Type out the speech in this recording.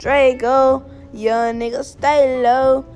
Draco. Young nigga, stay low.